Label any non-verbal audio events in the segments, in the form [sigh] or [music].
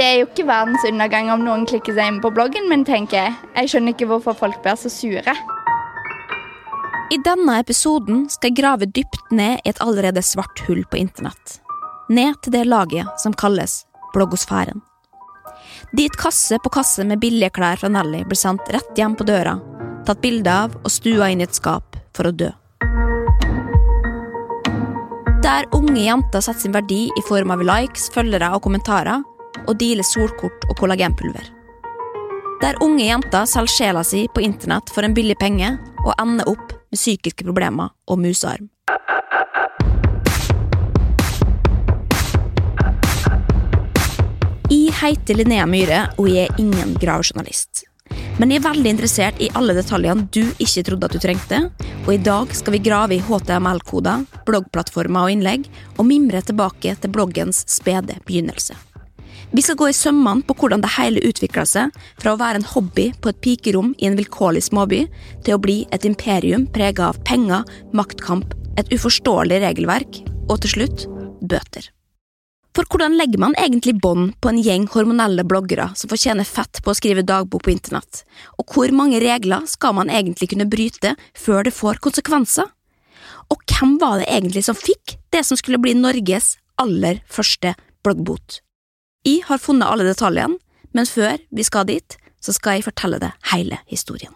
Det er jo ikke verdens undergang om noen klikker seg inn på bloggen min, tenker jeg. Jeg skjønner ikke hvorfor folk blir så sure. I denne episoden skal jeg grave dypt ned i et allerede svart hull på internett. Ned til det laget som kalles bloggosfæren. Dit kasse på kasse med billige klær fra Nelly blir sendt rett hjem på døra, tatt bilde av og stua inn i et skap for å dø. Der unge jenter setter sin verdi i form av likes, følgere og kommentarer, og dealer solkort og kollagenpulver. Der unge jenter selger sjela si på internett for en billig penge og ender opp med psykiske problemer og musearm. Jeg heter Linnea Myhre, og jeg er ingen gravejournalist. Men jeg er veldig interessert i alle detaljene du ikke trodde at du trengte, og i dag skal vi grave i HTML-koder, bloggplattformer og innlegg, og mimre tilbake til bloggens spede begynnelse. Vi skal gå i sømmene på hvordan det hele utvikla seg fra å være en hobby på et pikerom i en vilkårlig småby, til å bli et imperium prega av penger, maktkamp, et uforståelig regelverk og til slutt bøter. For hvordan legger man egentlig bånd på en gjeng hormonelle bloggere som får tjene fett på å skrive dagbok på internett, og hvor mange regler skal man egentlig kunne bryte før det får konsekvenser? Og hvem var det egentlig som fikk det som skulle bli Norges aller første bloggbot? Jeg har funnet alle detaljene, men før vi skal dit, så skal jeg fortelle deg hele historien.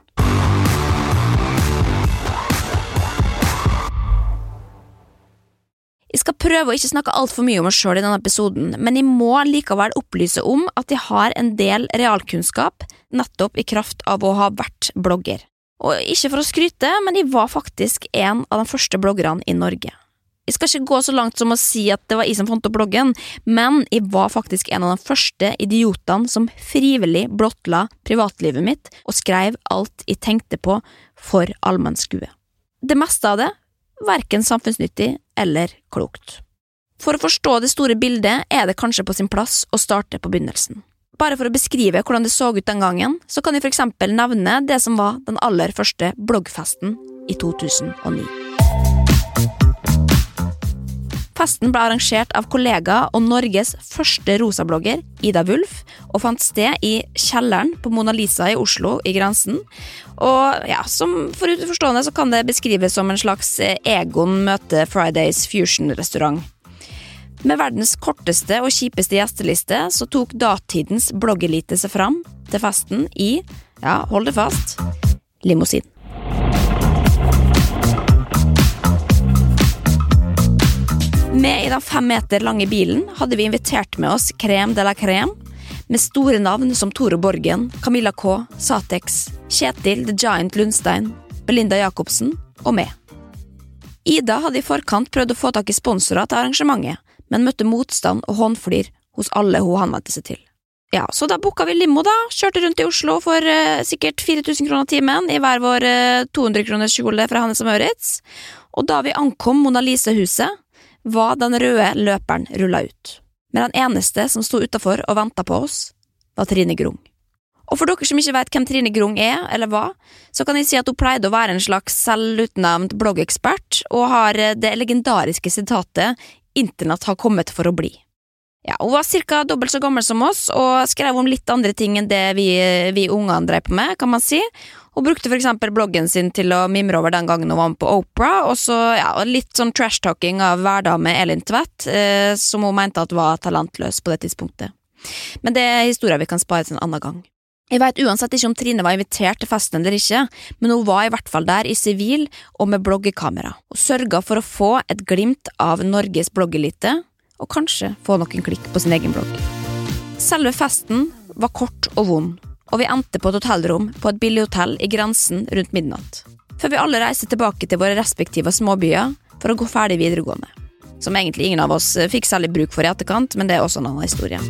Jeg skal prøve å ikke snakke altfor mye om meg sjøl i denne episoden, men jeg må likevel opplyse om at jeg har en del realkunnskap nettopp i kraft av å ha vært blogger. Og ikke for å skryte, men jeg var faktisk en av de første bloggerne i Norge. Jeg skal ikke gå så langt som å si at det var jeg som fant opp bloggen, men jeg var faktisk en av de første idiotene som frivillig blottla privatlivet mitt og skrev alt jeg tenkte på for allmennskue. Det meste av det verken samfunnsnyttig eller klokt. For å forstå det store bildet er det kanskje på sin plass å starte på begynnelsen. Bare for å beskrive hvordan det så ut den gangen, så kan jeg for eksempel nevne det som var den aller første bloggfesten i 2009. Festen ble arrangert av kollega og Norges første rosablogger, Ida Wulf, og fant sted i kjelleren på Mona Lisa i Oslo, i Grensen. Og ja, som for utenforstående så kan det beskrives som en slags Egon møte Fridays Fusion-restaurant. Med verdens korteste og kjipeste gjesteliste så tok datidens bloggelite seg fram til festen i, ja, hold det fast, limousin. Med i den fem meter lange bilen hadde vi invitert med oss Krem de la Crème, med store navn som Tore Borgen, Camilla K, Satex, Kjetil The Giant Lundstein, Belinda Jacobsen og meg. Ida hadde i forkant prøvd å få tak i sponsorer til arrangementet, men møtte motstand og håndflir hos alle hun henvendte seg til. Ja, Så da booka vi limo, da, kjørte rundt i Oslo for uh, sikkert 4000 kroner timen i hver vår uh, 200 kroners kjole fra Hannes og Maurits, og da vi ankom Mona Lisa-huset, var den røde løperen rulla ut, men den eneste som sto utafor og venta på oss, var Trine Grung. Og for dere som ikke vet hvem Trine Grung er, eller hva, så kan jeg si at hun pleide å være en slags selvutnevnt bloggekspert, og har det legendariske sitatet Internett har kommet for å bli. Ja, Hun var ca. dobbelt så gammel som oss, og skrev om litt andre ting enn det vi, vi ungene drev på med, kan man si, hun brukte eksempel bloggen sin til å mimre over den gangen hun var med på Opera, og så ja, litt sånn trash-talking av hverdame Elin Tvedt, eh, som hun mente at var talentløs på det tidspunktet. Men det er historier vi kan spare til en annen gang. Jeg veit uansett ikke om Trine var invitert til festen eller ikke, men hun var i hvert fall der i sivil og med bloggekamera, og sørga for å få et glimt av Norges bloggelite, og kanskje få noen klikk på sin egen blogg. Selve festen var kort og vond, og vi endte på et hotellrom på et billig hotell i grensen rundt midnatt. Før vi alle reiste tilbake til våre respektive småbyer for å gå ferdig videregående. Som egentlig ingen av oss fikk særlig bruk for i etterkant, men det er også en annen historie.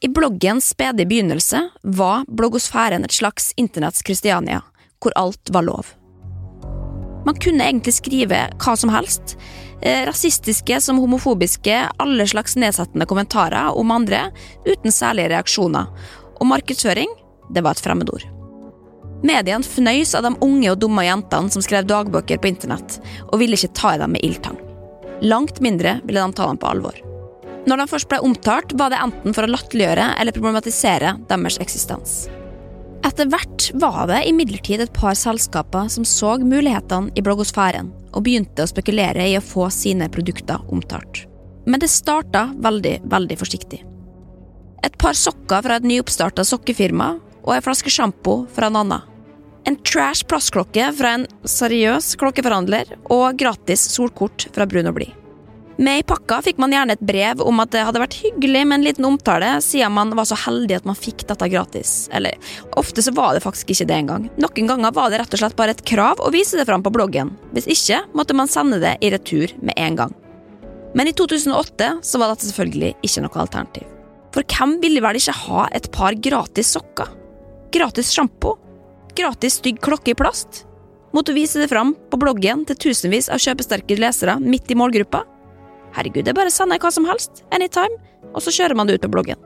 I bloggens spede begynnelse var bloggosfæren et slags internetts Kristiania, hvor alt var lov. Man kunne egentlig skrive hva som helst, Eh, rasistiske som homofobiske, alle slags nedsettende kommentarer om andre, uten særlige reaksjoner. Og markedsføring, det var et fremmedord. Mediene fnøys av de unge og dumme jentene som skrev dagbøker på internett, og ville ikke ta i dem med ildtang. Langt mindre ville de ta dem på alvor. Når de først ble omtalt, var det enten for å latterliggjøre eller problematisere deres eksistens. Etter hvert var det imidlertid et par selskaper som så mulighetene i bloggosfæren, og begynte å spekulere i å få sine produkter omtalt. Men det starta veldig, veldig forsiktig. Et par sokker fra et nyoppstarta sokkefirma og ei flaske sjampo fra en annen. En trash plastklokke fra en seriøs klokkeforhandler og gratis solkort fra Brun og Blid. Med i pakka fikk man gjerne et brev om at det hadde vært hyggelig med en liten omtale, siden man var så heldig at man fikk dette gratis. Eller ofte så var det faktisk ikke det engang. Noen ganger var det rett og slett bare et krav å vise det fram på bloggen. Hvis ikke måtte man sende det i retur med en gang. Men i 2008 så var dette selvfølgelig ikke noe alternativ. For hvem ville vel ikke ha et par gratis sokker? Gratis sjampo? Gratis stygg klokke i plast? Måtte vise det fram på bloggen til tusenvis av kjøpesterke lesere midt i målgruppa? Herregud, det er bare å sende hva som helst, anytime, og så kjører man det ut på bloggen.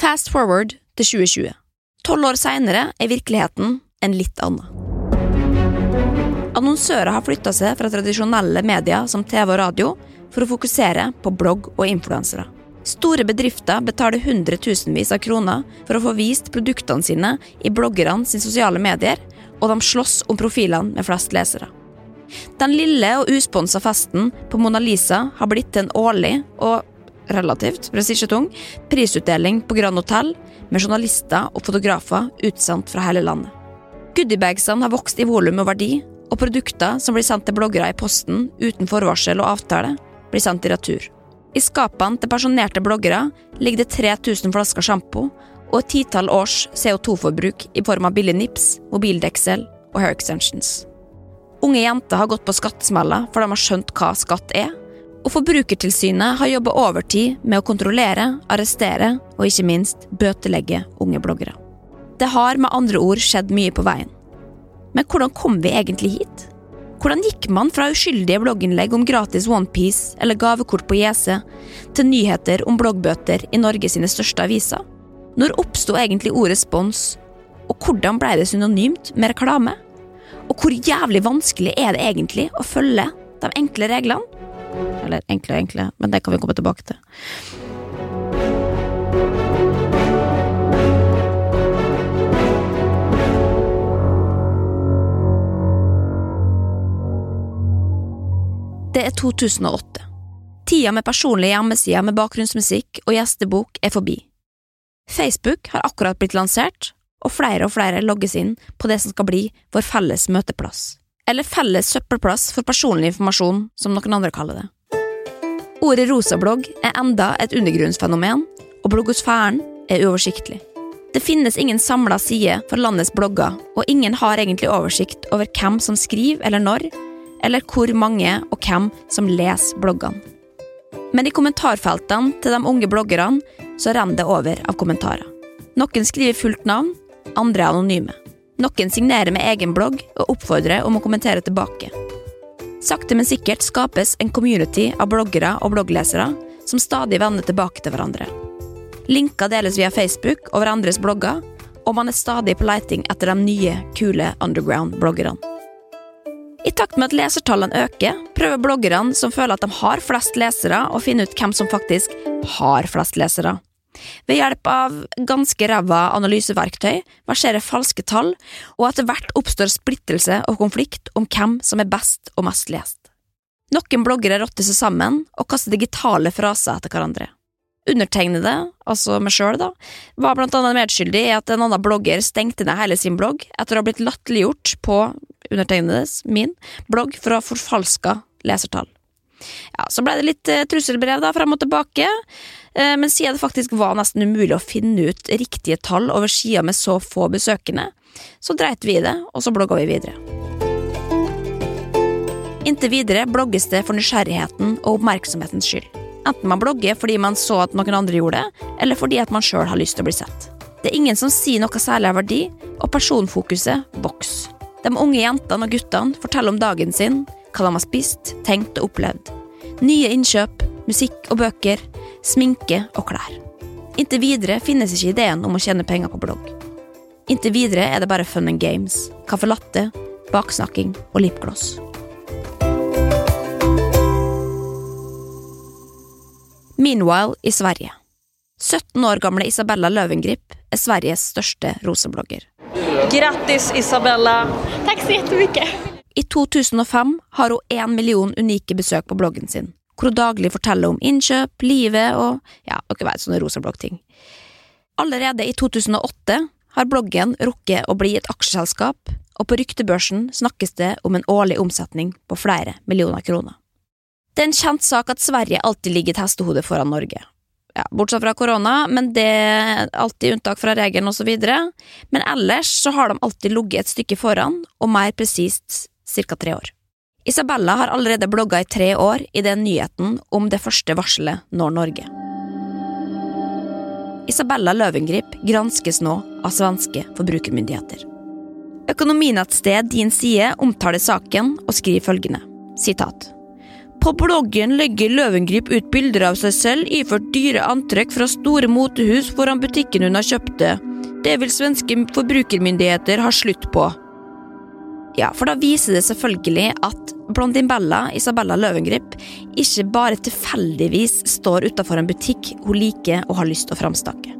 Fast forward til 2020. Tolv år seinere er virkeligheten en litt annen. Annonsører har flytta seg fra tradisjonelle medier som TV og radio for å fokusere på blogg og influensere. Store bedrifter betaler hundretusenvis av kroner for å få vist produktene sine i bloggerne sine sosiale medier, og de slåss om profilene med flest lesere. Den lille og usponsa festen på Mona Lisa har blitt en årlig og relativt prestisjetung prisutdeling på Grand Hotel med journalister og fotografer utsendt fra hele landet. Goodiebagsene har vokst i volum og verdi, og produkter som blir sendt til bloggere i posten uten forvarsel og avtale, blir sendt i retur. I skapene til pensjonerte bloggere ligger det 3000 flasker sjampo og et titall års CO2-forbruk i form av billig nips, mobildeksel og hair extensions. Unge jenter har gått på skattesmeller for de har skjønt hva skatt er. Og Forbrukertilsynet har jobba overtid med å kontrollere, arrestere og ikke minst bøtelegge unge bloggere. Det har med andre ord skjedd mye på veien. Men hvordan kom vi egentlig hit? Hvordan gikk man fra uskyldige blogginnlegg om gratis OnePiece eller gavekort på JC, til nyheter om bloggbøter i Norge sine største aviser? Når oppsto egentlig ordet spons, og hvordan ble det synonymt med reklame? Og hvor jævlig vanskelig er det egentlig å følge de enkle reglene? Eller enkle og enkle, men det kan vi komme tilbake til. Det er 2008. Tida med personlige hjemmesider med bakgrunnsmusikk og gjestebok er forbi. Facebook har akkurat blitt lansert, og flere og flere logges inn på det som skal bli vår felles møteplass. Eller felles søppelplass for personlig informasjon, som noen andre kaller det. Ordet rosablogg er enda et undergrunnsfenomen, og bloggosfæren er uoversiktlig. Det finnes ingen samla side for landets blogger, og ingen har egentlig oversikt over hvem som skriver eller når, eller hvor mange og hvem som leser bloggene. Men i kommentarfeltene til de unge bloggerne så renner det over av kommentarer. Noen skriver fullt navn, andre anonyme. Noen signerer med egen blogg og oppfordrer om å kommentere tilbake. Sakte, men sikkert skapes en community av bloggere og blogglesere som stadig vender tilbake til hverandre. Linker deles via Facebook og hverandres blogger, og man er stadig på leiting etter de nye, kule underground-bloggerne. I takt med at lesertallene øker, prøver bloggerne som føler at de har flest lesere, å finne ut hvem som faktisk har flest lesere. Ved hjelp av ganske ræva analyseverktøy verserer falske tall, og etter hvert oppstår splittelse og konflikt om hvem som er best og mest lest. Noen bloggere rotter seg sammen og kaster digitale fraser etter hverandre. Undertegnede, altså meg sjøl, da, var blant annet medskyldig i at en annen blogger stengte ned hele sin blogg etter å ha blitt latterliggjort på undertegnedes, min, blogg for å ha forfalska lesertall. Ja, Så ble det litt eh, trusselbrev da, frem og tilbake, eh, men siden det faktisk var nesten umulig å finne ut riktige tall over sider med så få besøkende, så dreit vi i det, og så blogga vi videre. Inntil videre blogges det for nysgjerrigheten og oppmerksomhetens skyld. Enten man blogger fordi man så at noen andre gjorde det, eller fordi at man sjøl har lyst til å bli sett. Det er ingen som sier noe særlig av verdi, og personfokuset vokser. De unge jentene og guttene forteller om dagen sin, hva de har spist, tenkt og opplevd. Nye innkjøp, musikk og bøker, sminke og klær. Inntil videre finnes ikke ideen om å tjene penger på blogg. Inntil videre er det bare fun and games, caffè latte, baksnakking og lipgloss. Meanwhile i Sverige. 17 år gamle Isabella Løvengrip er Sveriges største roseblogger. Grattis, Isabella! Takk så jättemycket. I 2005 har hun én million unike besøk på bloggen sin, hvor hun daglig forteller om innkjøp, livet og ja, dere vet sånne rosa bloggting. Allerede i 2008 har bloggen rukket å bli et aksjeselskap, og på ryktebørsen snakkes det om en årlig omsetning på flere millioner kroner. Det er en kjent sak at Sverige alltid ligger et hestehode foran Norge. Ja, bortsett fra korona, men det er alltid unntak fra regelen osv. Men ellers så har de alltid ligget et stykke foran, og mer presist ca. tre år. Isabella har allerede blogga i tre år i den nyheten om det første varselet når Norge. Isabella Løvengrip granskes nå av svenske forbrukermyndigheter. Økonominettstedet Din Side omtaler saken og skriver følgende, sitat. På bloggen legger Løvengrip ut bilder av seg selv iført dyre antrekk fra store motehus foran butikken hun har kjøpt det. Det vil svenske forbrukermyndigheter ha slutt på. Ja, for da viser det selvfølgelig at blondinbella Isabella Løvengrip, ikke bare tilfeldigvis står utafor en butikk hun liker og har lyst til å framstakke.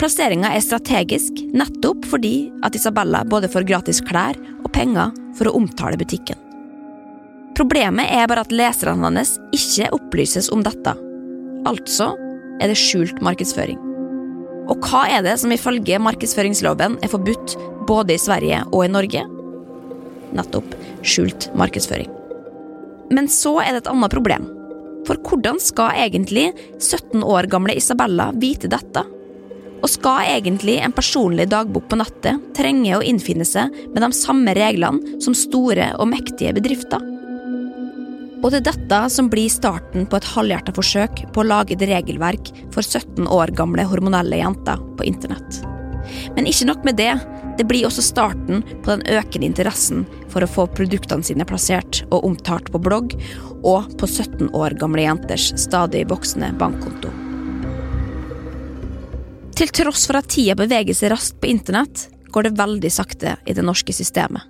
Plasseringa er strategisk nettopp fordi at Isabella både får gratis klær og penger for å omtale butikken. Problemet er bare at leserne hennes ikke opplyses om dette. Altså er det skjult markedsføring. Og hva er det som ifølge markedsføringsloven er forbudt både i Sverige og i Norge? Nettopp skjult markedsføring. Men så er det et annet problem. For hvordan skal egentlig 17 år gamle Isabella vite dette? Og skal egentlig en personlig dagbok på nettet trenge å innfinne seg med de samme reglene som store og mektige bedrifter? Og det er dette som blir starten på et halvhjerta forsøk på å lage et regelverk for 17 år gamle hormonelle jenter på internett. Men ikke nok med det, det blir også starten på den økende interessen for å få produktene sine plassert og omtalt på blogg, og på 17 år gamle jenters stadig voksende bankkonto. Til tross for at tida beveger seg raskt på internett, går det veldig sakte i det norske systemet.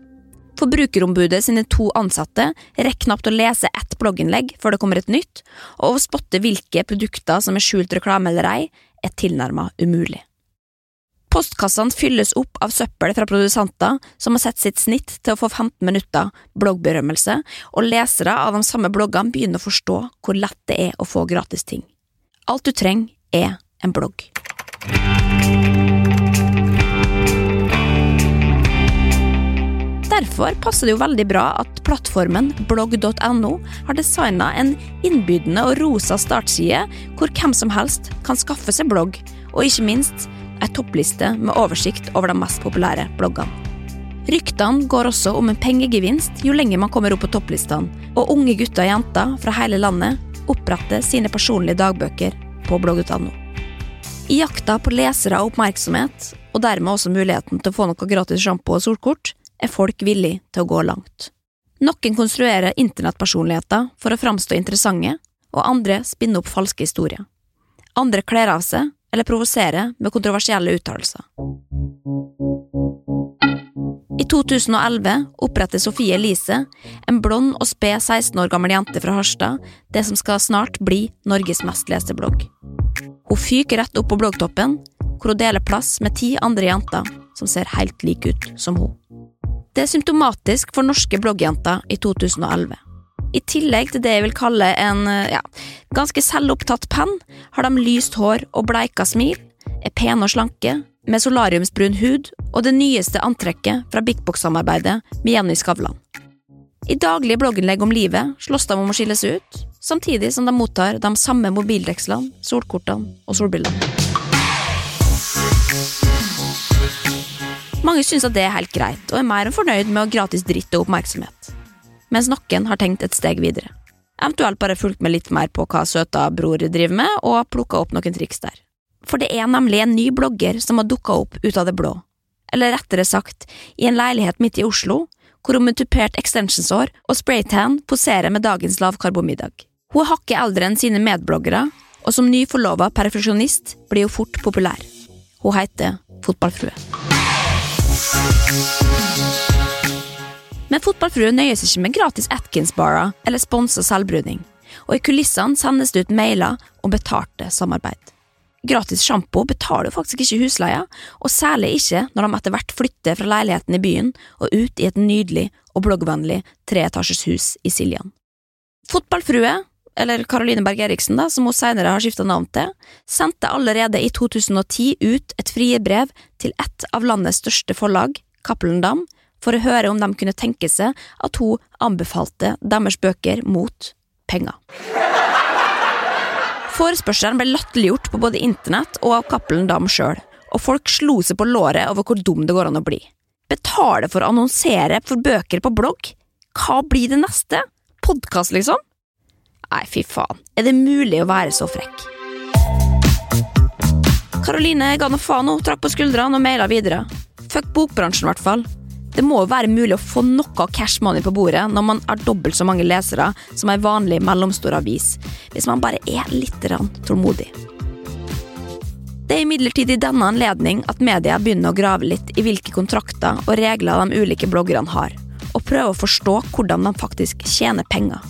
Forbrukerombudet sine to ansatte rekker knapt å lese ett blogginnlegg før det kommer et nytt, og å spotte hvilke produkter som er skjult reklame eller ei, er tilnærma umulig. Postkassene fylles opp av søppel fra produsenter som har sett sitt snitt til å få 15 minutter bloggberømmelse, og lesere av de samme bloggene begynner å forstå hvor lett det er å få gratis ting. Alt du trenger, er en blogg. Derfor passer det jo veldig bra at plattformen blogg.no har designa en innbydende og rosa startside hvor hvem som helst kan skaffe seg blogg, og ikke minst ei toppliste med oversikt over de mest populære bloggene. Ryktene går også om en pengegevinst jo lenger man kommer opp på topplistene, og unge gutter og jenter fra hele landet oppretter sine personlige dagbøker på blogg.no. I jakta på lesere og oppmerksomhet, og dermed også muligheten til å få noe gratis sjampo og solkort, er folk villig til å gå langt. Noen konstruerer internettpersonligheter for å framstå interessante, og andre spinner opp falske historier. Andre kler av seg eller provosere med kontroversielle uttalelser. I 2011 oppretter Sofie Elise, en blond og sped 16 år gammel jente fra Harstad, det som skal snart bli Norges mest leste blogg. Hun fyker rett opp på bloggtoppen, hvor hun deler plass med ti andre jenter som ser helt like ut som hun. Det er symptomatisk for norske bloggjenter i 2011. I tillegg til det jeg vil kalle en ja, ganske selvopptatt penn, har de lyst hår og bleika smil, er pene og slanke, med solariumsbrun hud og det nyeste antrekket fra Big Box-samarbeidet med Jenny Skavlan. I daglige blogginnlegg om livet slåss de om å skille seg ut, samtidig som de mottar de samme mobildekslene, solkortene og solbrillene. Mange syns at det er helt greit, og er mer enn fornøyd med å gratis dritt og oppmerksomhet. Mens noen har tenkt et steg videre. Eventuelt bare fulgt med litt mer på hva søta bror driver med, og plukka opp noen triks der. For det er nemlig en ny blogger som har dukka opp ut av det blå. Eller rettere sagt, i en leilighet midt i Oslo, hvor hun med tupert extensionsår og spraytan poserer med dagens lavkarbomiddag. Hun er hakket eldre enn sine medbloggere, og som nyforlova perfeksjonist blir hun fort populær. Hun heter Fotballfrue. Men Fotballfrue nøyer seg ikke med gratis Atkins-barer eller sponsa selvbruning. Og i kulissene sendes det ut mailer om betalte samarbeid. Gratis sjampo betaler faktisk ikke husleia, og særlig ikke når de etter hvert flytter fra leiligheten i byen og ut i et nydelig og bloggvennlig treetasjes hus i Siljan. Fotballfrue, eller Caroline Berg Eriksen, da, som hun senere har skifta navn til, sendte allerede i 2010 ut et friebrev til ett av landets største forlag, Cappelen Dam, for å høre om de kunne tenke seg at hun anbefalte deres bøker mot penger. Forespørselen ble latterliggjort på både internett og av Cappelen Dam sjøl, og folk slo seg på låret over hvor dum det går an å bli. Betale for å annonsere for bøker på blogg? Hva blir det neste? Podkast, liksom? Nei, fy faen, er det mulig å være så frekk? Karoline ga nå faen, hun trakk på skuldrene og maila videre. Fuck bokbransjen, i hvert fall. Det må jo være mulig å få noe cash money på bordet når man har dobbelt så mange lesere som ei vanlig mellomstor avis, hvis man bare er litt tålmodig. Det er imidlertid i denne anledning at media begynner å grave litt i hvilke kontrakter og regler de ulike bloggerne har, og prøve å forstå hvordan de faktisk tjener penger.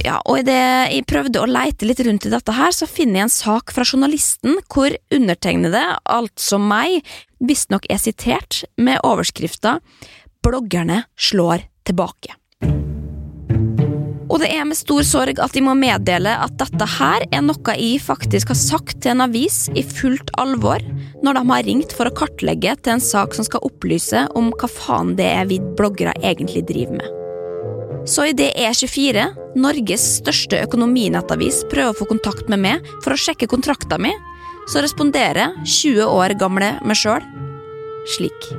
Ja, og Idet jeg prøvde å leite litt rundt i dette, her, så finner jeg en sak fra journalisten hvor undertegnede, altså meg, visstnok er sitert med overskrifta 'Bloggerne slår tilbake'. Og det er med stor sorg at de må meddele at dette her er noe jeg faktisk har sagt til en avis i fullt alvor når de har ringt for å kartlegge til en sak som skal opplyse om hva faen det er vi bloggere egentlig driver med. Så idet E24, Norges største økonominettavis, prøver å få kontakt med meg for å sjekke kontrakta mi, så responderer 20 år gamle meg sjøl slik.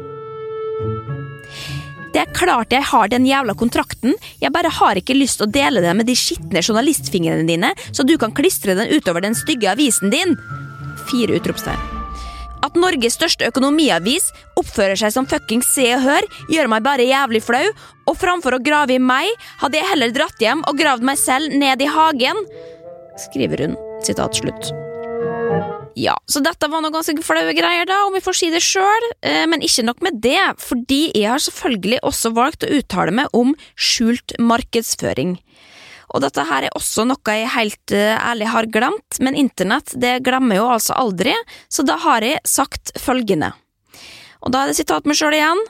Det er klart jeg har den jævla kontrakten, jeg bare har ikke lyst til å dele den med de skitne journalistfingrene dine, så du kan klistre den utover den stygge avisen din. Fire utropstegn. At Norges største økonomiavis oppfører seg som fuckings Se og Hør, gjør meg bare jævlig flau, og framfor å grave i meg, hadde jeg heller dratt hjem og gravd meg selv ned i hagen, skriver hun. Sitat slutt. Ja, så dette var noe ganske flaue greier, da, om vi får si det sjøl, eh, men ikke nok med det, fordi jeg har selvfølgelig også valgt å uttale meg om skjult markedsføring. Og dette her er også noe jeg helt uh, ærlig har glemt, men internett det glemmer jo altså aldri, så da har jeg sagt følgende. Og da er det sitat meg sjøl igjen.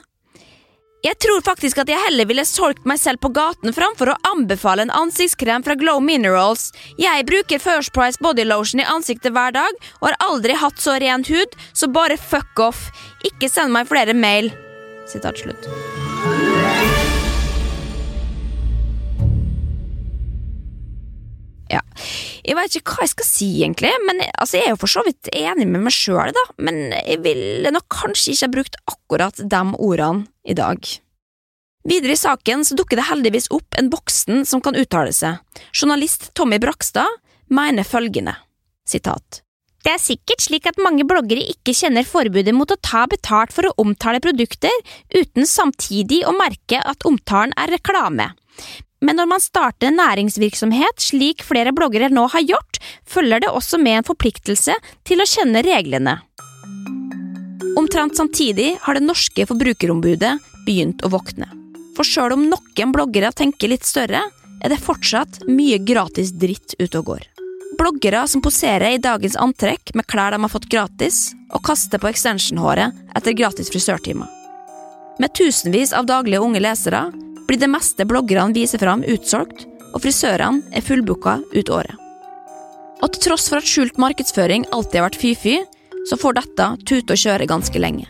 Jeg tror faktisk at jeg heller ville solgt meg selv på gaten framfor å anbefale en ansiktskrem fra Glow Minerals. Jeg bruker First Price Body Lotion i ansiktet hver dag og har aldri hatt så ren hud, så bare fuck off. Ikke send meg flere mail. Sitat slutt. Ja. Jeg vet ikke hva jeg skal si, egentlig, men altså, jeg er jo for så vidt enig med meg sjøl, da, men jeg ville nok kanskje ikke ha brukt akkurat de ordene i dag. Videre i saken så dukker det heldigvis opp en voksen som kan uttale seg. Journalist Tommy Brakstad mener følgende, sitat. Det er sikkert slik at mange bloggere ikke kjenner forbudet mot å ta betalt for å omtale produkter, uten samtidig å merke at omtalen er reklame. Men når man starter en næringsvirksomhet, slik flere bloggere nå har gjort, følger det også med en forpliktelse til å kjenne reglene. Omtrent samtidig har det norske forbrukerombudet begynt å våkne. For sjøl om noen bloggere tenker litt større, er det fortsatt mye gratis dritt ute og går. Bloggere som poserer i dagens antrekk med klær de har fått gratis, og kaster på extensionhåret etter gratis frisørtimer. Med tusenvis av daglige unge lesere blir det meste bloggerne viser fram utsolgt, og frisørene er fullbooka ut året. Og til tross for at skjult markedsføring alltid har vært fy-fy, så får dette tute og kjøre ganske lenge.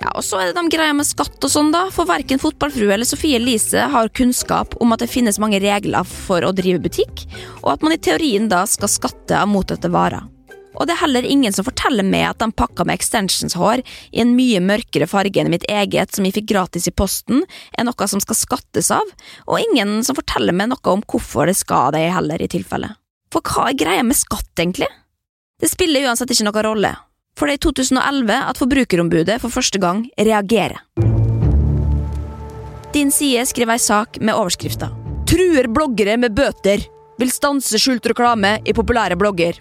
Ja, og så er det de greia med skatt og sånn, da, for verken Fotballfrue eller Sofie Elise har kunnskap om at det finnes mange regler for å drive butikk, og at man i teorien da skal skatte av mottatte varer. Og det er heller ingen som forteller meg at de pakka med extensionshår i en mye mørkere farge enn mitt eget som jeg fikk gratis i posten, er noe som skal skattes av, og ingen som forteller meg noe om hvorfor det skal det heller, i tilfelle. For hva er greia med skatt, egentlig? Det spiller uansett ikke noen rolle, for det er i 2011 at Forbrukerombudet for første gang reagerer. Din side skriver ei sak med overskrifta Truer bloggere med bøter! Vil stanse skjult reklame i populære blogger.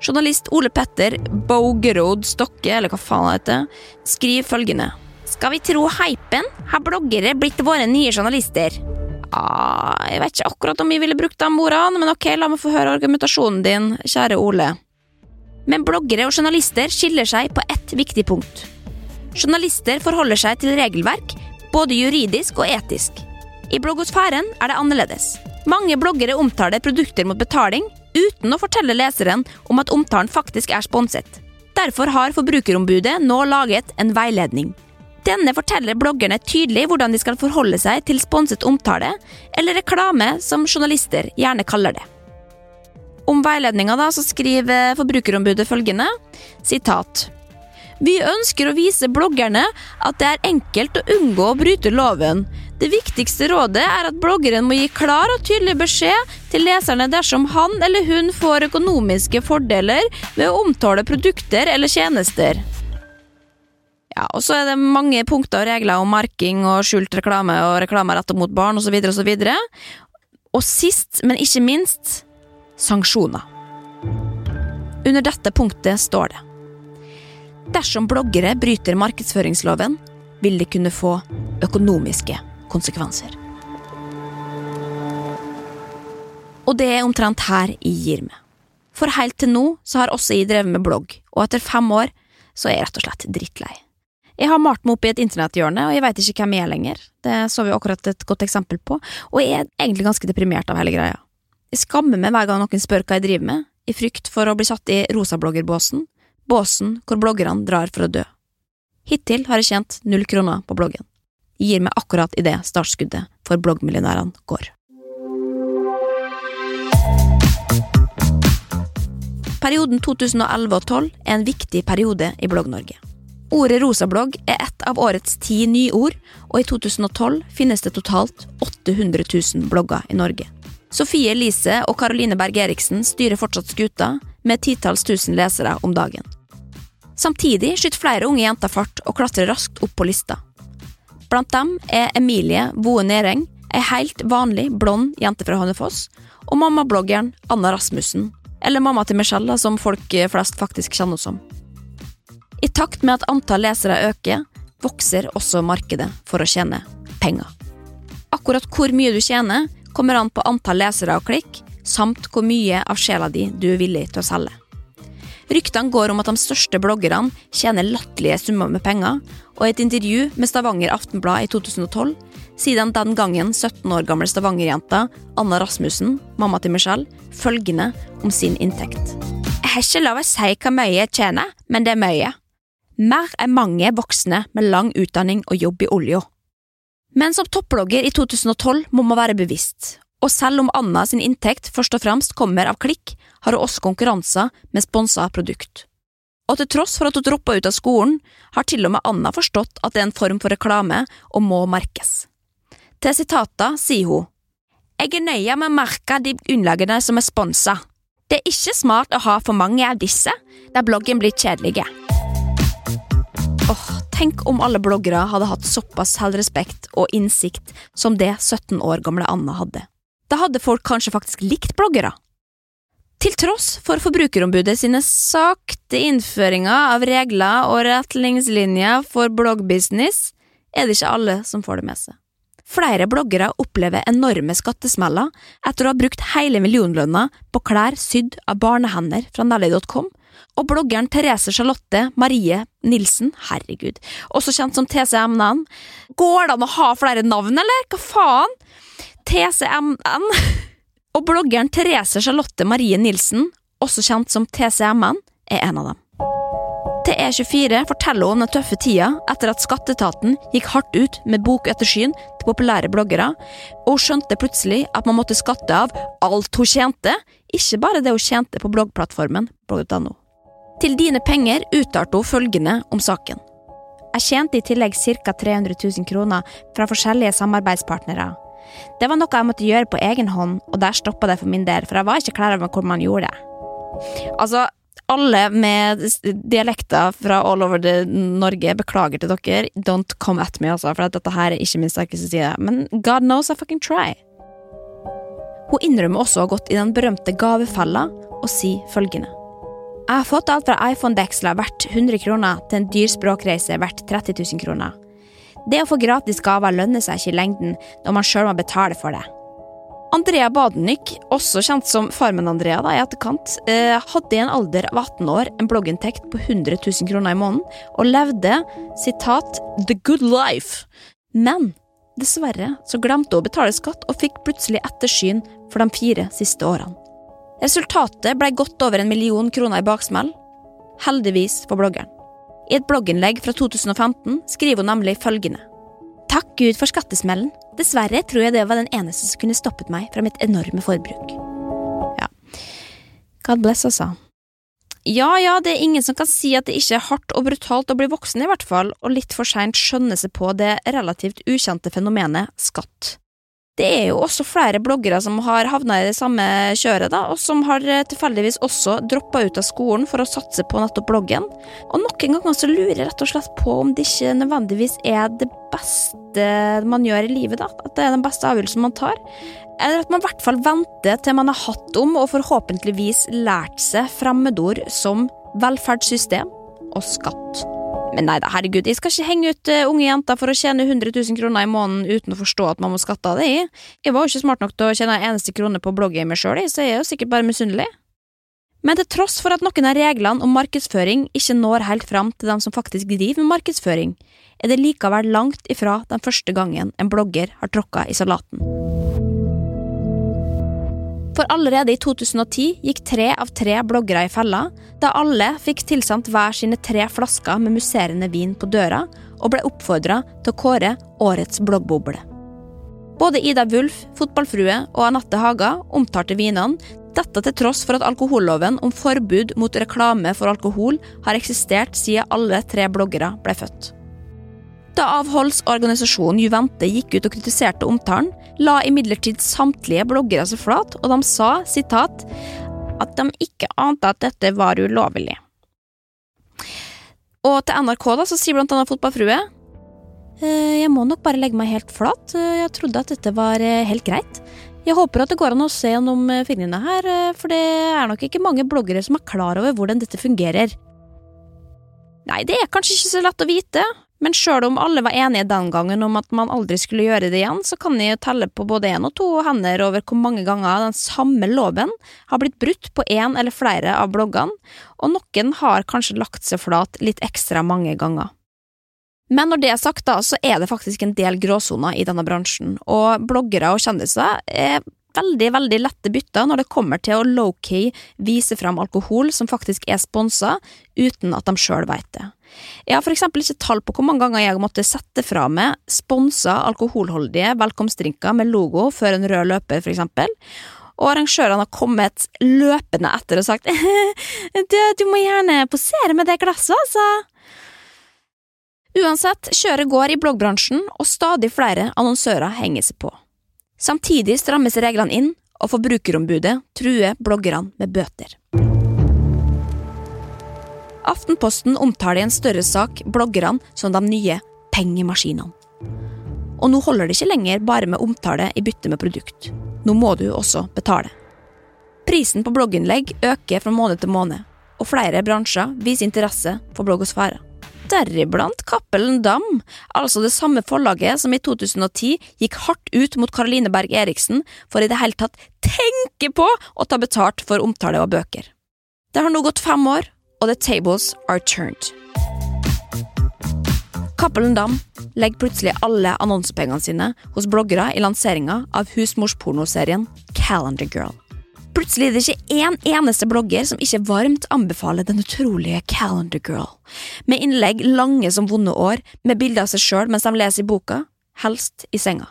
Journalist Ole Petter Bogerod Stokke, eller hva faen han heter, skriver følgende. Skal vi tro hypen, har bloggere blitt våre nye journalister. Ah, jeg vet ikke akkurat om vi ville brukt de ordene, men ok, la meg få høre argumentasjonen din, kjære Ole. Men bloggere og journalister skiller seg på ett viktig punkt. Journalister forholder seg til regelverk, både juridisk og etisk. I bloggosfæren er det annerledes. Mange bloggere omtaler produkter mot betaling uten å fortelle leseren om at omtalen faktisk er sponset. Derfor har Forbrukerombudet nå laget en veiledning. Denne forteller bloggerne tydelig hvordan de skal forholde seg til sponset omtale, eller reklame, som journalister gjerne kaller det. Om veiledninga skriver Forbrukerombudet følgende sitat Vi ønsker å vise bloggerne at det er enkelt å unngå å bryte loven. Det viktigste rådet er at bloggeren må gi klar og tydelig beskjed til leserne dersom han eller hun får økonomiske fordeler ved å omtale produkter eller tjenester. Ja, og så er det mange punkter og regler om marking og skjult reklame og reklame rettet mot barn osv. videre Og og sist, men ikke minst, sanksjoner. Under dette punktet står det Dersom bloggere bryter markedsføringsloven, vil de kunne få økonomiske konsekvenser. Og det er omtrent her jeg gir meg. For helt til nå så har også jeg drevet med blogg, og etter fem år så er jeg rett og slett drittlei. Jeg har malt meg opp i et internetthjørne, og jeg veit ikke hvem jeg er lenger. Det så vi akkurat et godt eksempel på, og jeg er egentlig ganske deprimert av hele greia. Jeg skammer meg hver gang noen spør hva jeg driver med, i frykt for å bli satt i rosabloggerbåsen, båsen hvor bloggerne drar for å dø. Hittil har jeg tjent null kroner på bloggen. Gir meg akkurat idet startskuddet for bloggmillionærene går. Perioden 2011 og 2012 er en viktig periode i Blogg-Norge. Ordet rosablogg er ett av årets ti nyord, og i 2012 finnes det totalt 800 000 blogger i Norge. Sofie Elise og Caroline Berg Eriksen styrer fortsatt skuta, med titalls tusen lesere om dagen. Samtidig skyter flere unge jenter fart og klatrer raskt opp på lista. Blant dem er Emilie Boe Nereng, ei helt vanlig, blond jente fra Hønefoss, og mammabloggeren Anna Rasmussen, eller mamma til Michelle, som folk flest faktisk kjenner som. I takt med at antall lesere øker, vokser også markedet for å tjene penger. Akkurat hvor mye du tjener, kommer an på antall lesere og klikk, samt hvor mye av sjela di du er villig til å selge. Ryktene går om at de største bloggerne tjener latterlige summer med penger, og i et intervju med Stavanger Aftenblad i 2012 sier den gangen 17 år gamle Stavanger-jenta Anna Rasmussen, mamma til Michelle, følgende om sin inntekt. Jeg har ikke lov å si hva mye jeg tjener, men det er mye. Mer enn mange voksne med lang utdanning og jobb i olja. Men som topplogger i 2012 må man være bevisst, og selv om Anna sin inntekt først og fremst kommer av klikk, har hun også konkurranser med sponsa produkt. Og til tross for at hun droppa ut av skolen, har til og med Anna forstått at det er en form for reklame og må merkes. Til sitata sier hun Jeg er nøye med å merke de unnlagene som er sponsa. Det er ikke smart å ha for mange av disse, der bloggen blir kjedelige. Åh, Tenk om alle bloggere hadde hatt såpass selvrespekt og innsikt som det 17 år gamle Anna hadde. Da hadde folk kanskje faktisk likt bloggere. Til tross for Forbrukerombudet sine sakte innføringer av regler og retningslinjer for bloggbusiness, er det ikke alle som får det med seg. Flere bloggere opplever enorme skattesmeller etter å ha brukt hele millionlønna på klær sydd av barnehender fra Nelly.com og bloggeren Therese Charlotte Marie Nilsen, herregud, også kjent som TCMN. Går det an å ha flere navn, eller? Hva faen? TCMN. [laughs] Og bloggeren Therese Charlotte Marie Nilsen, også kjent som TCMN, er en av dem. Til E24 forteller hun om den tøffe tida etter at skatteetaten gikk hardt ut med bokettersyn til populære bloggere, og hun skjønte plutselig at man måtte skatte av alt hun tjente, ikke bare det hun tjente på bloggplattformen blogg.no. Til dine penger uttalte hun følgende om saken. Jeg tjente i tillegg ca. 300 000 kroner fra forskjellige samarbeidspartnere. Det var noe jeg måtte gjøre på egen hånd, og der stoppa det for min del, for jeg var ikke klar over hvor man gjorde det. Altså, alle med dialekter fra all over Norge, beklager til dere. Don't come at me, altså, for dette her er ikke min sterkeste side. Men God knows I fucking try. Hun innrømmer også å ha gått i den berømte gavefella og sier følgende. Jeg har fått alt fra iPhone-deksler verdt 100 kroner til en dyr språkreise verdt 30 000 kroner. Det å få gratis gaver lønner seg ikke i lengden når man sjøl må betale for det. Andrea Badenyk, også kjent som Farmen-Andrea i etterkant, eh, hadde i en alder av 18 år en blogginntekt på 100 000 kroner i måneden, og levde sitat 'the good life'. Men dessverre så glemte hun å betale skatt, og fikk plutselig ettersyn for de fire siste årene. Resultatet ble godt over en million kroner i baksmell. Heldigvis for bloggeren. I et blogginnlegg fra 2015 skriver hun nemlig følgende. Takk Gud for skattesmellen. Dessverre tror jeg det var den eneste som kunne stoppet meg fra mitt enorme forbruk. Ja. God bless, altså. Ja ja, det er ingen som kan si at det ikke er hardt og brutalt å bli voksen, i hvert fall, og litt for seint skjønne seg på det relativt ukjente fenomenet skatt. Det er jo også flere bloggere som har havna i det samme kjøret, da, og som har eh, tilfeldigvis også droppa ut av skolen for å satse på nettopp bloggen. Og noen ganger så lurer jeg rett og slett på om det ikke nødvendigvis er det beste man gjør i livet, da. At det er den beste avgjørelsen man tar. Eller at man i hvert fall venter til man har hatt om og forhåpentligvis lært seg fremmedord som velferdssystem og skatt. Men nei da, herregud, jeg skal ikke henge ut uh, unge jenter for å tjene 100 000 kroner i måneden uten å forstå at man må skatte av det i. Jeg var jo ikke smart nok til å tjene en eneste krone på blogggamet sjøl, så jeg er jo sikkert bare misunnelig. Men til tross for at noen av reglene om markedsføring ikke når helt fram til dem som faktisk driver med markedsføring, er det likevel langt ifra den første gangen en blogger har tråkka i salaten. For allerede i 2010 gikk tre av tre bloggere i fella, da alle fikk tilsendt hver sine tre flasker med musserende vin på døra, og ble oppfordra til å kåre årets bloggboble. Både Ida Wulf, fotballfrue og Anette Haga omtalte vinene, dette til tross for at alkoholloven om forbud mot reklame for alkohol har eksistert siden alle tre bloggere ble født. Da avholdsorganisasjonen Juvente gikk ut og kritiserte omtalen, la imidlertid samtlige bloggere seg flat, og de sa sitat, at de ikke ante at dette var ulovlig. Og til NRK da, så sier blant annet fotballfrue «Eh, jeg må nok bare legge meg helt flat, eh, jeg trodde at dette var eh, helt greit. Jeg håper at det går an å se gjennom fingrene her, for det er nok ikke mange bloggere som er klar over hvordan dette fungerer. Nei, det er kanskje ikke så lett å vite, men sjøl om alle var enige den gangen om at man aldri skulle gjøre det igjen, så kan jeg telle på både én og to hender over hvor mange ganger den samme loven har blitt brutt på én eller flere av bloggene, og noen har kanskje lagt seg flat litt ekstra mange ganger. Men når det er sagt, da, så er det faktisk en del gråsoner i denne bransjen, og bloggere og kjendiser er veldig, veldig lette bytter når det kommer til å low-key vise fram alkohol som faktisk er sponsa, uten at de sjøl veit det. Jeg har for eksempel ikke tall på hvor mange ganger jeg måtte sette fra meg sponsa alkoholholdige velkomstdrinker med logo før en rød løper, for eksempel. Og arrangørene har kommet løpende etter og sagt [laughs] du, du må gjerne posere med det glasset, altså. Uansett, kjøret går i bloggbransjen, og stadig flere annonsører henger seg på. Samtidig strammes reglene inn, og Forbrukerombudet truer bloggerne med bøter. Aftenposten omtaler i en større sak bloggerne som de nye pengemaskinene. Og nå holder det ikke lenger bare med omtale i bytte med produkt. Nå må du også betale. Prisen på blogginnlegg øker fra måned til måned, og flere bransjer viser interesse for bloggosfære deriblant Cappelen Dam, altså det samme forlaget som i 2010 gikk hardt ut mot Caroline Berg Eriksen for i det hele tatt tenke på å ta betalt for omtale av bøker. Det har nå gått fem år, og the tables are turned. Cappelen Dam legger plutselig alle annonsepengene sine hos bloggere i lanseringa av husmorspornoserien Calendar Girl. Plutselig er det ikke én eneste blogger som ikke varmt anbefaler den utrolige Calendar Girl, med innlegg lange som vonde år, med bilder av seg sjøl mens de leser i boka, helst i senga.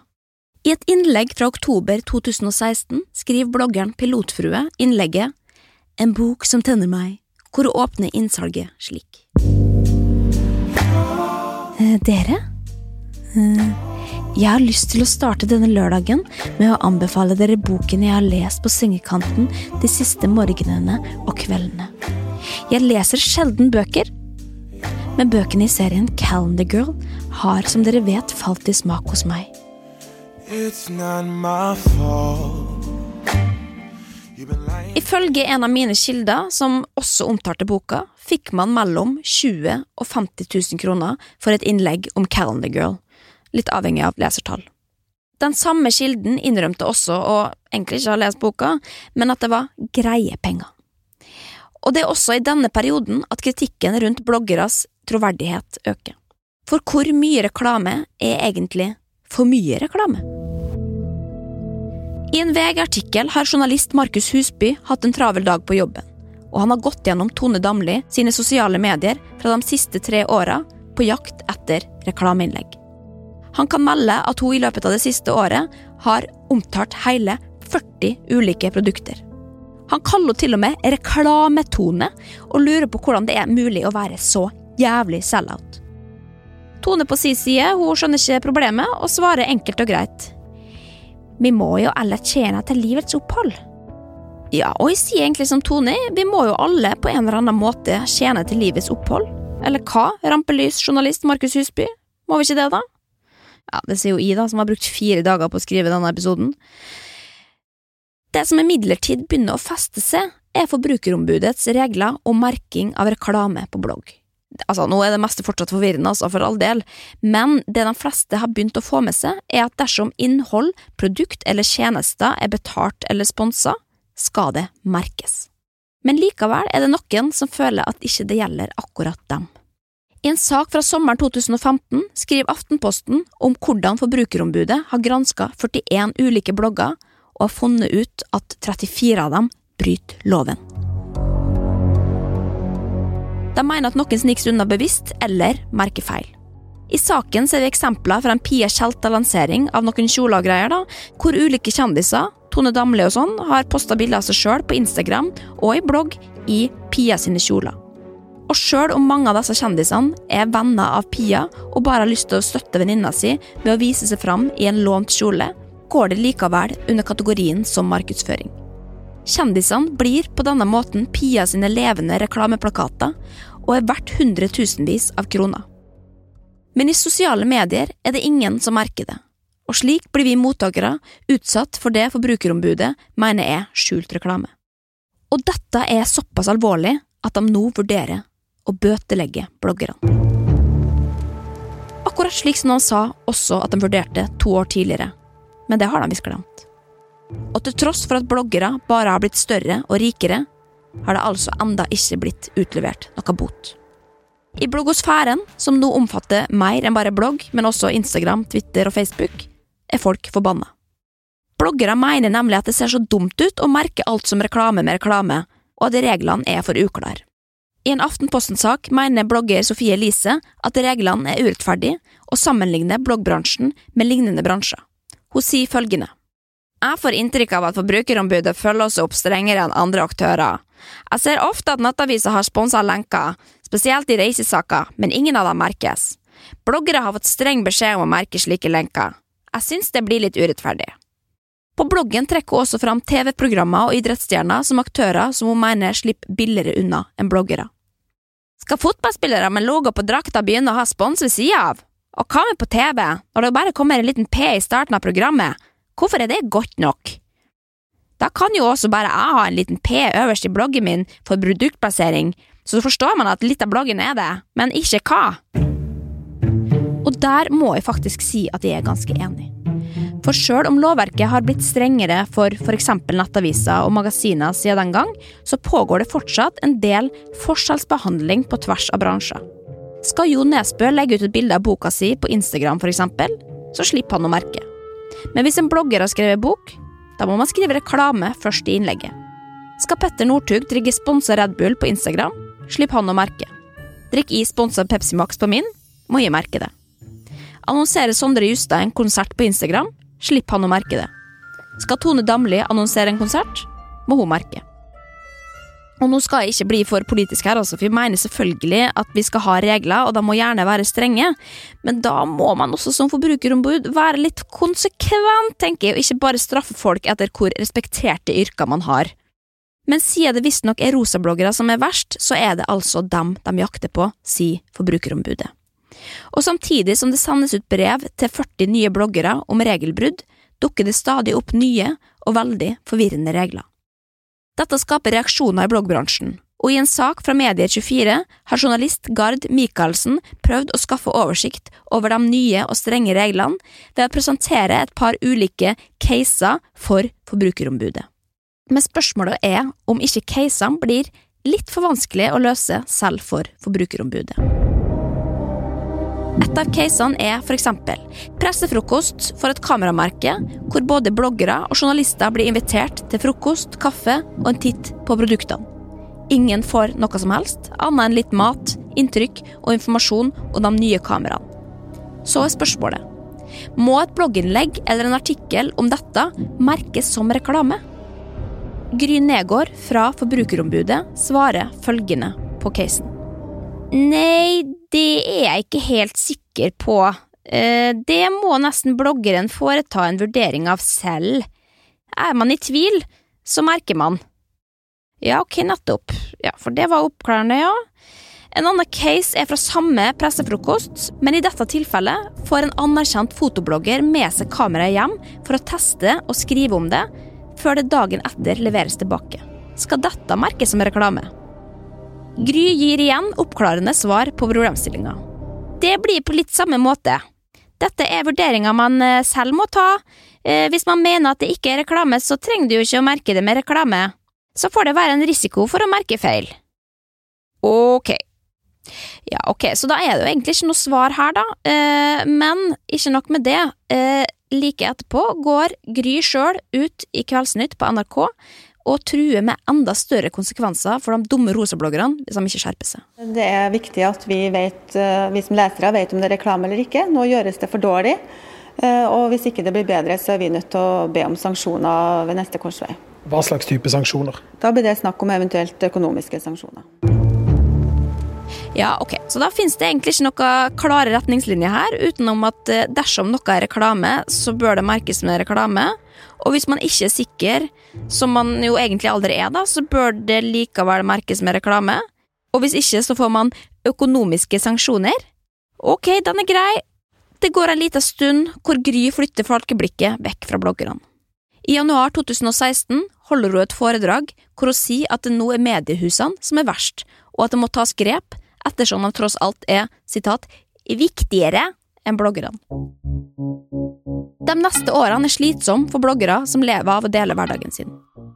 I et innlegg fra oktober 2016 skriver bloggeren Pilotfrue innlegget En bok som tenner meg, hvor hun åpner innsalget slik. Eh, dere? Eh, jeg har lyst til å starte denne lørdagen med å anbefale dere boken jeg har lest på sengekanten de siste morgenene og kveldene. Jeg leser sjelden bøker, men bøkene i serien Calendar Girl har, som dere vet, falt i smak hos meg. Ifølge en av mine kilder, som også omtalte boka, fikk man mellom 20 og 50 000 kroner for et innlegg om Calendar Girl litt avhengig av lesertall. Den samme kilden innrømte også, og egentlig ikke ha lest boka, men at det var greie penger. Og det er også i denne perioden at kritikken rundt bloggeres troverdighet øker. For hvor mye reklame er egentlig for mye reklame? I en VG-artikkel har journalist Markus Husby hatt en travel dag på jobben, og han har gått gjennom Tone Damli sine sosiale medier fra de siste tre åra på jakt etter reklameinnlegg. Han kan melde at hun i løpet av det siste året har omtalt hele 40 ulike produkter. Han kaller til og med reklametone, og lurer på hvordan det er mulig å være så jævlig sell-out. Tone på sin side hun skjønner ikke problemet, og svarer enkelt og greit. Vi må jo alle tjene til livets opphold. Ja, og jeg sier egentlig som Tone, vi må jo alle på en eller annen måte tjene til livets opphold. Eller hva, rampelysjournalist Markus Husby? Må vi ikke det, da? Ja, det sier jo Ida, som har brukt fire dager på å skrive denne episoden. Det som imidlertid begynner å feste seg, er Forbrukerombudets regler om merking av reklame på blogg. Altså, Nå er det meste fortsatt forvirrende, altså, for all del, men det de fleste har begynt å få med seg, er at dersom innhold, produkt eller tjenester er betalt eller sponsa, skal det merkes. Men likevel er det noen som føler at ikke det gjelder akkurat dem. I en sak fra sommeren 2015 skriver Aftenposten om hvordan Forbrukerombudet har granska 41 ulike blogger og har funnet ut at 34 av dem bryter loven. De mener at noen sniker unna bevisst eller merker feil. I saken ser vi eksempler fra en Pia Tjelta-lansering av noen kjoler hvor ulike kjendiser, Tone Damli og sånn, har posta bilder av seg sjøl på Instagram og i blogg i Pia sine kjoler. Og sjøl om mange av disse kjendisene er venner av Pia og bare har lyst til å støtte venninna si ved å vise seg fram i en lånt kjole, går det likevel under kategorien som markedsføring. Kjendisene blir på denne måten Pia sine levende reklameplakater og er verdt hundretusenvis av kroner. Men i sosiale medier er det ingen som merker det, og slik blir vi mottakere utsatt for det Forbrukerombudet mener er skjult reklame. Og dette er såpass alvorlig at de nå vurderer å bøtelegge bloggerne. Akkurat slik som de sa også at de vurderte to år tidligere men det har de visst glemt. Og til tross for at bloggere bare har blitt større og rikere, har det altså enda ikke blitt utlevert noe bot. I bloggosfæren, som nå omfatter mer enn bare blogg, men også Instagram, Twitter og Facebook, er folk forbanna. Bloggere mener nemlig at det ser så dumt ut å merke alt som reklame med reklame, og at reglene er for uklare. I en Aftenposten-sak mener blogger Sofie Elise at reglene er urettferdige, og sammenligner bloggbransjen med lignende bransjer. Hun sier følgende. Jeg får inntrykk av at Forbrukerombudet følger oss opp strengere enn andre aktører. Jeg ser ofte at nettaviser har sponsa lenker, spesielt i reisesaker, men ingen av dem merkes. Bloggere har fått streng beskjed om å merke slike lenker. Jeg synes det blir litt urettferdig. På bloggen trekker hun også fram TV-programmer og idrettsstjerner som aktører som hun mener slipper billigere unna enn bloggere. Skal fotballspillere med logo på drakta begynne å ha spons ved sida av? Og hva med på TV, når det bare kommer en liten P i starten av programmet, hvorfor er det godt nok? Da kan jo også bare jeg ha en liten P øverst i bloggen min for produktplassering, så forstår man at litt av bloggen er det, men ikke hva. Og der må jeg faktisk si at jeg er ganske enig. For sjøl om lovverket har blitt strengere for f.eks. nettaviser og magasiner siden den gang, så pågår det fortsatt en del forskjellsbehandling på tvers av bransjer. Skal Jo Nesbø legge ut et bilde av boka si på Instagram f.eks., så slipper han å merke. Men hvis en blogger har skrevet bok, da må man skrive reklame først i innlegget. Skal Petter Northug drikke sponsa Red Bull på Instagram, slipper han å merke. Drikk i sponsa Pepsi Max på min, må jeg merke det. Annonserer Sondre Justad en konsert på Instagram, slipper han å merke det. Skal Tone Damli annonsere en konsert, må hun merke. Og nå skal jeg ikke bli for politisk her, altså, for vi mener selvfølgelig at vi skal ha regler, og de må gjerne være strenge, men da må man også som forbrukerombud være litt konsekvent, tenker jeg, og ikke bare straffe folk etter hvor respekterte yrker man har. Men siden det visstnok er rosabloggere som er verst, så er det altså dem de jakter på, sier Forbrukerombudet. Og samtidig som det sendes ut brev til 40 nye bloggere om regelbrudd, dukker det stadig opp nye og veldig forvirrende regler. Dette skaper reaksjoner i bloggbransjen, og i en sak fra Medier24 har journalist Gard Michaelsen prøvd å skaffe oversikt over de nye og strenge reglene ved å presentere et par ulike caser for Forbrukerombudet. Men spørsmålet er om ikke casene blir litt for vanskelig å løse selv for Forbrukerombudet. Et av casene er eksempel pressefrokost for et kameramerke, hvor både bloggere og journalister blir invitert til frokost, kaffe og en titt på produktene. Ingen får noe som helst, annet enn litt mat, inntrykk og informasjon om de nye kameraene. Så er spørsmålet må et blogginnlegg eller en artikkel om dette merkes som reklame? Gry Negård fra Forbrukerombudet svarer følgende på casen. Nei, det er jeg ikke helt sikker på. Eh, det må nesten bloggeren foreta en vurdering av selv. Er man i tvil, så merker man. Ja, ok, nettopp. Ja, for det var oppklarende, ja. En annen case er fra samme pressefrokost, men i dette tilfellet får en anerkjent fotoblogger med seg kameraet hjem for å teste og skrive om det, før det dagen etter leveres tilbake. Skal dette merkes som reklame? Gry gir igjen oppklarende svar på problemstillinga. Det blir på litt samme måte. Dette er vurderinger man eh, selv må ta. Eh, hvis man mener at det ikke er reklame, så trenger du jo ikke å merke det med reklame. Så får det være en risiko for å merke feil. Ok. Ja, ok, så da er det jo egentlig ikke noe svar her, da. Eh, men ikke nok med det. Like etterpå går Gry sjøl ut i Kveldsnytt på NRK og truer med enda større konsekvenser for de dumme rosabloggerne hvis de ikke skjerper seg. Det er viktig at vi, vet, eh, vi som lesere vet om det er reklame eller ikke. Nå gjøres det for dårlig. Eh, og hvis ikke det blir bedre, så er vi nødt til å be om sanksjoner ved neste korsvei. Hva slags type sanksjoner? Da blir det snakk om eventuelt økonomiske sanksjoner. Ja, ok. Så da finnes det egentlig ikke noen klare retningslinjer her, utenom at eh, dersom noe er reklame, så bør det merkes med reklame. Og hvis man ikke er sikker, som man jo egentlig aldri er, da, så bør det likevel merkes med reklame. Og hvis ikke, så får man økonomiske sanksjoner. Ok, den er grei. Det går en liten stund hvor Gry flytter folkeblikket vekk fra bloggerne. I januar 2016 holder hun et foredrag hvor hun sier at det nå er mediehusene som er verst, og at det må tas grep ettersom de tross alt er citat, viktigere enn bloggerne. De neste årene er slitsomme for bloggere som lever av å dele hverdagen sin.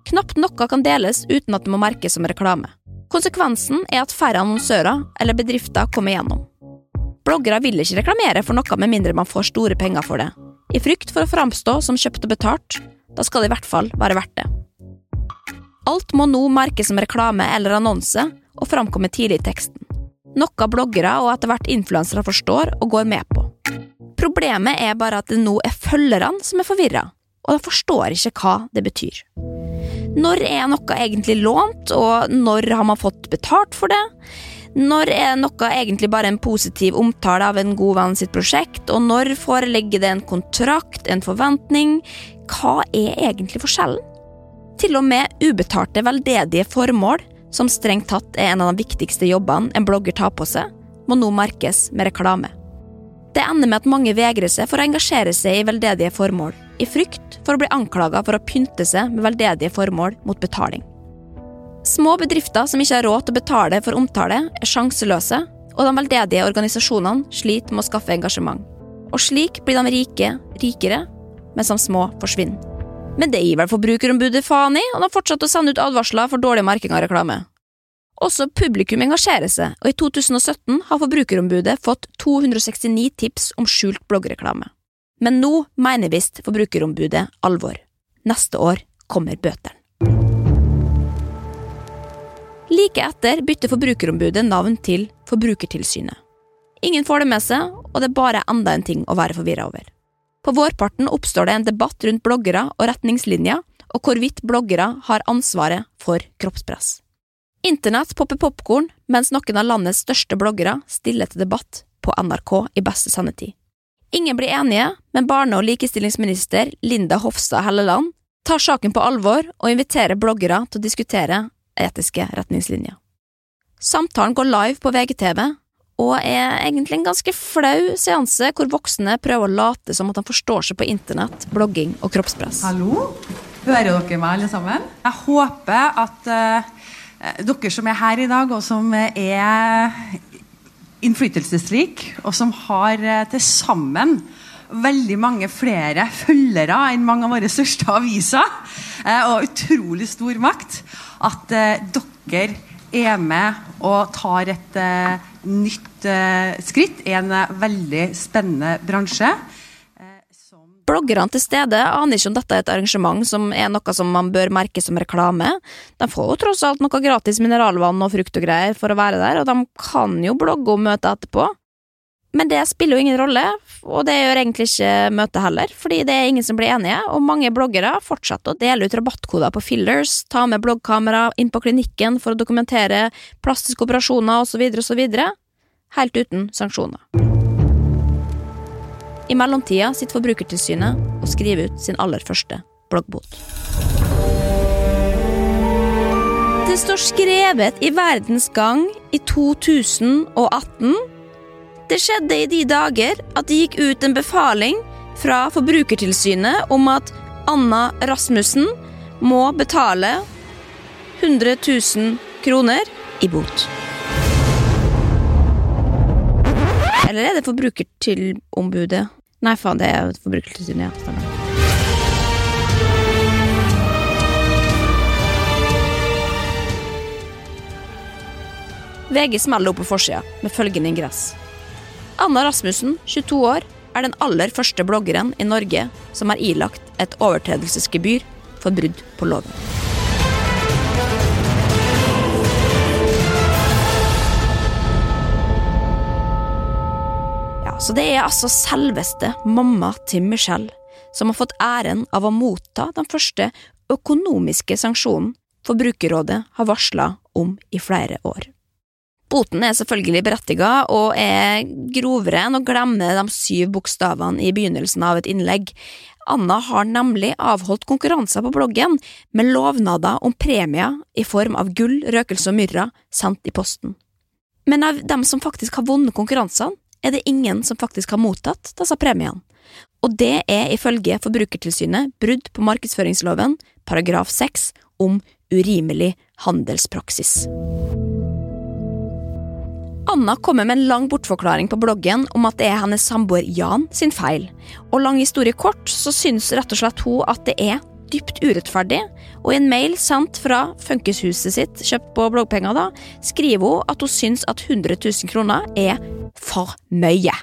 Knapt noe kan deles uten at det må merkes som reklame. Konsekvensen er at færre annonsører eller bedrifter kommer gjennom. Bloggere vil ikke reklamere for noe med mindre man får store penger for det. I frykt for å framstå som kjøpt og betalt, da skal det i hvert fall være verdt det. Alt må nå merkes som reklame eller annonse og framkomme tidlig i teksten noe bloggere og etter hvert influensere forstår og går med på. Problemet er bare at det nå er følgerne som er forvirra, og de forstår ikke hva det betyr. Når er noe egentlig lånt, og når har man fått betalt for det? Når er noe egentlig bare en positiv omtale av en god venn sitt prosjekt, og når foreligger det en kontrakt, en forventning? Hva er egentlig forskjellen? Til og med ubetalte veldedige formål som strengt tatt er en av de viktigste jobbene en blogger tar på seg, må nå merkes med reklame. Det ender med at mange vegrer seg for å engasjere seg i veldedige formål, i frykt for å bli anklaga for å pynte seg med veldedige formål mot betaling. Små bedrifter som ikke har råd til å betale for omtale, er sjanseløse, og de veldedige organisasjonene sliter med å skaffe engasjement. Og slik blir de rike rikere, mens de små forsvinner. Men det gir vel Forbrukerombudet faen i, og de fortsatte å sende ut advarsler for dårlig merking av reklame. Også publikum engasjerer seg, og i 2017 har Forbrukerombudet fått 269 tips om skjult bloggreklame. Men nå mener visst Forbrukerombudet alvor. Neste år kommer bøtene. Like etter bytter Forbrukerombudet navn til Forbrukertilsynet. Ingen får det med seg, og det er bare enda en ting å være forvirra over. På vårparten oppstår det en debatt rundt bloggere og retningslinjer, og hvorvidt bloggere har ansvaret for kroppspress. Internett popper popkorn mens noen av landets største bloggere stiller til debatt på NRK i beste sendetid. Ingen blir enige, men barne- og likestillingsminister Linda Hofstad Helleland tar saken på alvor og inviterer bloggere til å diskutere etiske retningslinjer. Samtalen går live på VGTV, og er egentlig en ganske flau seanse hvor voksne prøver å late som at de forstår seg på internett, blogging og kroppspress. Hallo? Hører dere meg, alle sammen? Jeg håper at uh, dere som er her i dag, og som er innflytelsesrik, og som har uh, til sammen veldig mange flere følgere enn mange av våre største aviser, uh, og utrolig stor makt, at dere er med og tar et nytt skritt i en veldig spennende bransje. Bloggerne til stede aner ikke om dette er et arrangement som er noe som man bør merke som reklame. De får jo tross alt noe gratis mineralvann og frukt og greier for å være der, og de kan jo blogge om møtet etterpå. Men det spiller jo ingen rolle, og det gjør egentlig ikke møtet heller, fordi det er ingen som blir enige, og mange bloggere fortsetter å dele ut rabattkoder på fillers, ta med bloggkamera inn på klinikken for å dokumentere plastiske operasjoner osv., osv., helt uten sanksjoner. I mellomtida sitter Forbrukertilsynet og skriver ut sin aller første bloggbot. Det står skrevet i Verdens Gang i 2018. Det skjedde i de dager at det gikk ut en befaling fra Forbrukertilsynet om at Anna Rasmussen må betale 100 000 kroner i bot. Eller er det Forbrukertilombudet? Nei, faen, det er Forbrukertilsynet. Ja, stemmer. VG smeller opp på forsida med følgende ingress. Anna Rasmussen, 22 år, er den aller første bloggeren i Norge som er ilagt et overtredelsesgebyr for brudd på loven. Så det er altså selveste mamma til Michelle som har fått æren av å motta den første økonomiske sanksjonen Forbrukerrådet har varsla om i flere år. Boten er selvfølgelig berettiga og er grovere enn å glemme de syv bokstavene i begynnelsen av et innlegg. Anna har nemlig avholdt konkurranser på bloggen med lovnader om premier i form av gull, røkelse og myrra sendt i posten. Men av dem som faktisk har vunnet konkurransene, er det ingen som faktisk har mottatt disse premiene. Og det er ifølge Forbrukertilsynet brudd på markedsføringsloven paragraf 6 om urimelig handelspraksis. Anna kommer med en lang bortforklaring på bloggen om at det er hennes samboer Jan sin feil. Og lang historie kort så syns rett og slett hun at det er dypt urettferdig, og i en mail sendt fra funkishuset sitt, kjøpt på bloggpenger, da, skriver hun at hun syns at 100 000 kroner er for mye.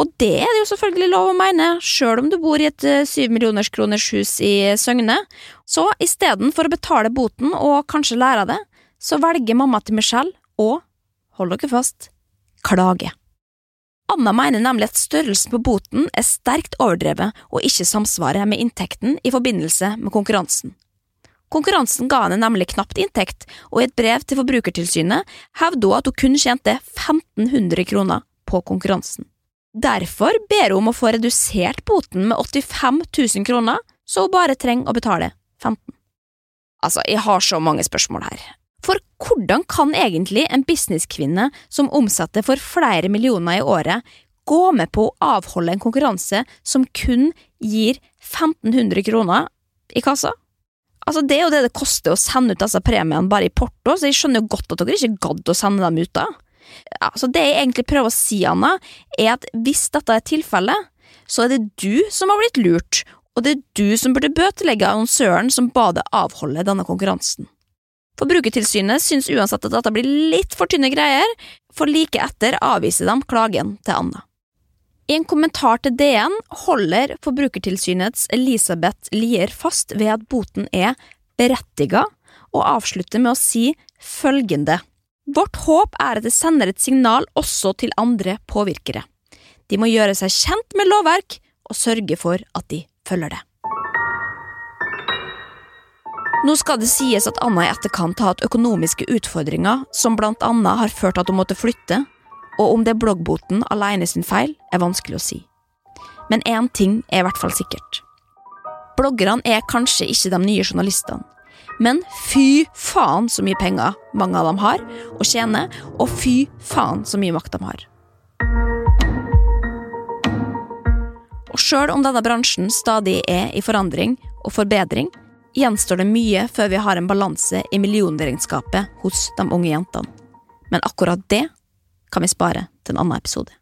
Og det er det jo selvfølgelig lov å mene, sjøl om du bor i et eh, syv millioners kroners hus i Søgne. Så istedenfor å betale boten og kanskje lære av det, så velger mamma til Michelle å, hold dere fast, klage. Anna mener nemlig at størrelsen på boten er sterkt overdrevet og ikke samsvarer med inntekten i forbindelse med konkurransen. Konkurransen ga henne nemlig knapt inntekt, og i et brev til Forbrukertilsynet hevder hun at hun kun tjente 1500 kroner på konkurransen. Derfor ber hun om å få redusert boten med 85 000 kroner, så hun bare trenger å betale 15 Altså, jeg har så mange spørsmål her. For hvordan kan egentlig en businesskvinne som omsetter for flere millioner i året, gå med på å avholde en konkurranse som kun gir 1500 kroner i kassa? Altså, Det er jo det det koster å sende ut disse premiene bare i porto, så jeg skjønner jo godt at dere ikke gadd å sende dem ut da. Så Det jeg egentlig prøver å si, Anna, er at hvis dette er tilfellet, så er det du som har blitt lurt, og det er du som burde bøtelegge annonsøren som ba deg avholde denne konkurransen. Forbrukertilsynet syns uansett at dette blir litt for tynne greier, for like etter avviser de klagen til Anna. I en kommentar til DN holder Forbrukertilsynets Elisabeth Lier fast ved at boten er berettiga, og avslutter med å si følgende. Vårt håp er at det sender et signal også til andre påvirkere. De må gjøre seg kjent med lovverk og sørge for at de følger det. Nå skal det sies at Anna i etterkant har hatt økonomiske utfordringer som blant annet har ført til at hun måtte flytte, og om det er bloggboten alene sin feil, er vanskelig å si. Men én ting er i hvert fall sikkert. Bloggerne er kanskje ikke de nye journalistene, men fy faen så mye penger mange av dem har og tjener, og fy faen så mye makt de har. Og sjøl om denne bransjen stadig er i forandring og forbedring, gjenstår det mye før vi har en balanse i millionregnskapet hos de unge jentene. Men akkurat det kan vi spare til en annen episode.